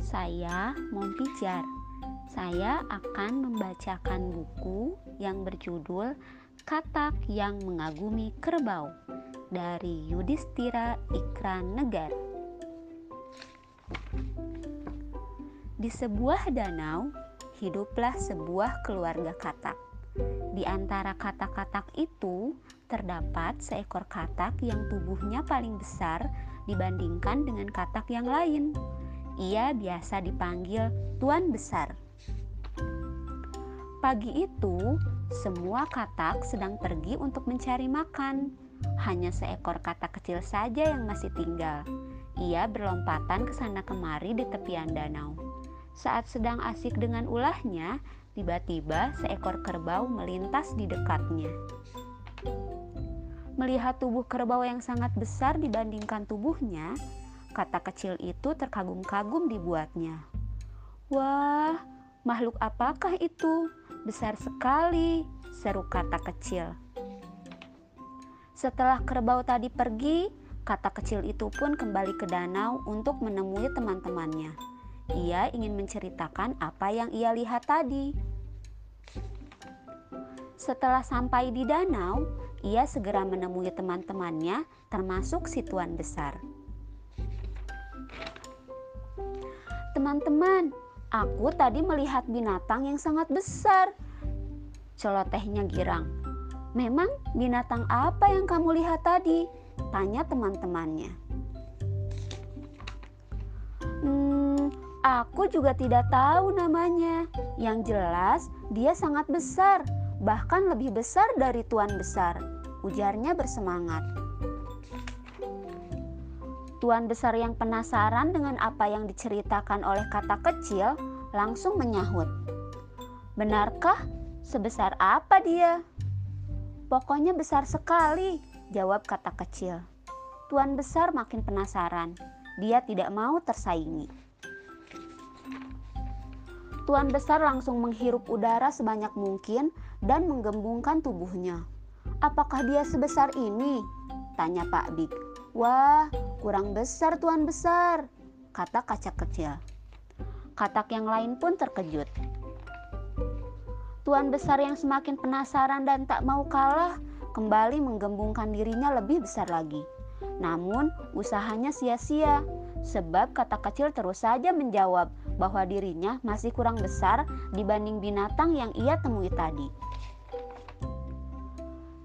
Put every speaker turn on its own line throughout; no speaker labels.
Saya Mompijar. Saya akan membacakan buku yang berjudul Katak yang Mengagumi Kerbau dari Yudhistira Ikran Negar. Di sebuah danau hiduplah sebuah keluarga katak. Di antara katak-katak itu terdapat seekor katak yang tubuhnya paling besar dibandingkan dengan katak yang lain. Ia biasa dipanggil Tuan Besar. Pagi itu, semua katak sedang pergi untuk mencari makan. Hanya seekor katak kecil saja yang masih tinggal. Ia berlompatan ke sana kemari di tepian danau. Saat sedang asik dengan ulahnya, tiba-tiba seekor kerbau melintas di dekatnya. Melihat tubuh kerbau yang sangat besar dibandingkan tubuhnya, Kata kecil itu terkagum-kagum dibuatnya. Wah, makhluk apakah itu? Besar sekali, seru kata kecil. Setelah kerbau tadi pergi, kata kecil itu pun kembali ke danau untuk menemui teman-temannya. Ia ingin menceritakan apa yang ia lihat tadi. Setelah sampai di danau, ia segera menemui teman-temannya, termasuk si tuan besar. Teman-teman, aku tadi melihat binatang yang sangat besar. Celotehnya girang. Memang binatang apa yang kamu lihat tadi? Tanya teman-temannya. Hmm, aku juga tidak tahu namanya. Yang jelas, dia sangat besar, bahkan lebih besar dari tuan besar. Ujarnya bersemangat. Tuan besar yang penasaran dengan apa yang diceritakan oleh kata kecil langsung menyahut. Benarkah? Sebesar apa dia? Pokoknya besar sekali, jawab kata kecil. Tuan besar makin penasaran. Dia tidak mau tersaingi. Tuan besar langsung menghirup udara sebanyak mungkin dan menggembungkan tubuhnya. Apakah dia sebesar ini? Tanya Pak Big. Wah, kurang besar tuan besar, kata kaca kecil. Katak yang lain pun terkejut. Tuan besar yang semakin penasaran dan tak mau kalah kembali menggembungkan dirinya lebih besar lagi. Namun usahanya sia-sia sebab kata kecil terus saja menjawab bahwa dirinya masih kurang besar dibanding binatang yang ia temui tadi.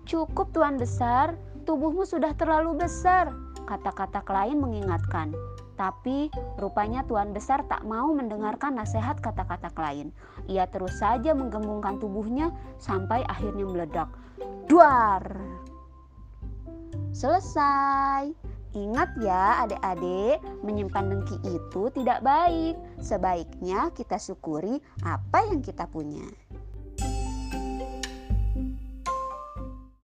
Cukup tuan besar, Tubuhmu sudah terlalu besar, kata-kata lain mengingatkan. Tapi rupanya Tuan Besar tak mau mendengarkan nasihat kata-kata lain. Ia terus saja menggembungkan tubuhnya sampai akhirnya meledak. Duar! Selesai. Ingat ya adik-adik, menyimpan dengki itu tidak baik. Sebaiknya kita syukuri apa yang kita punya.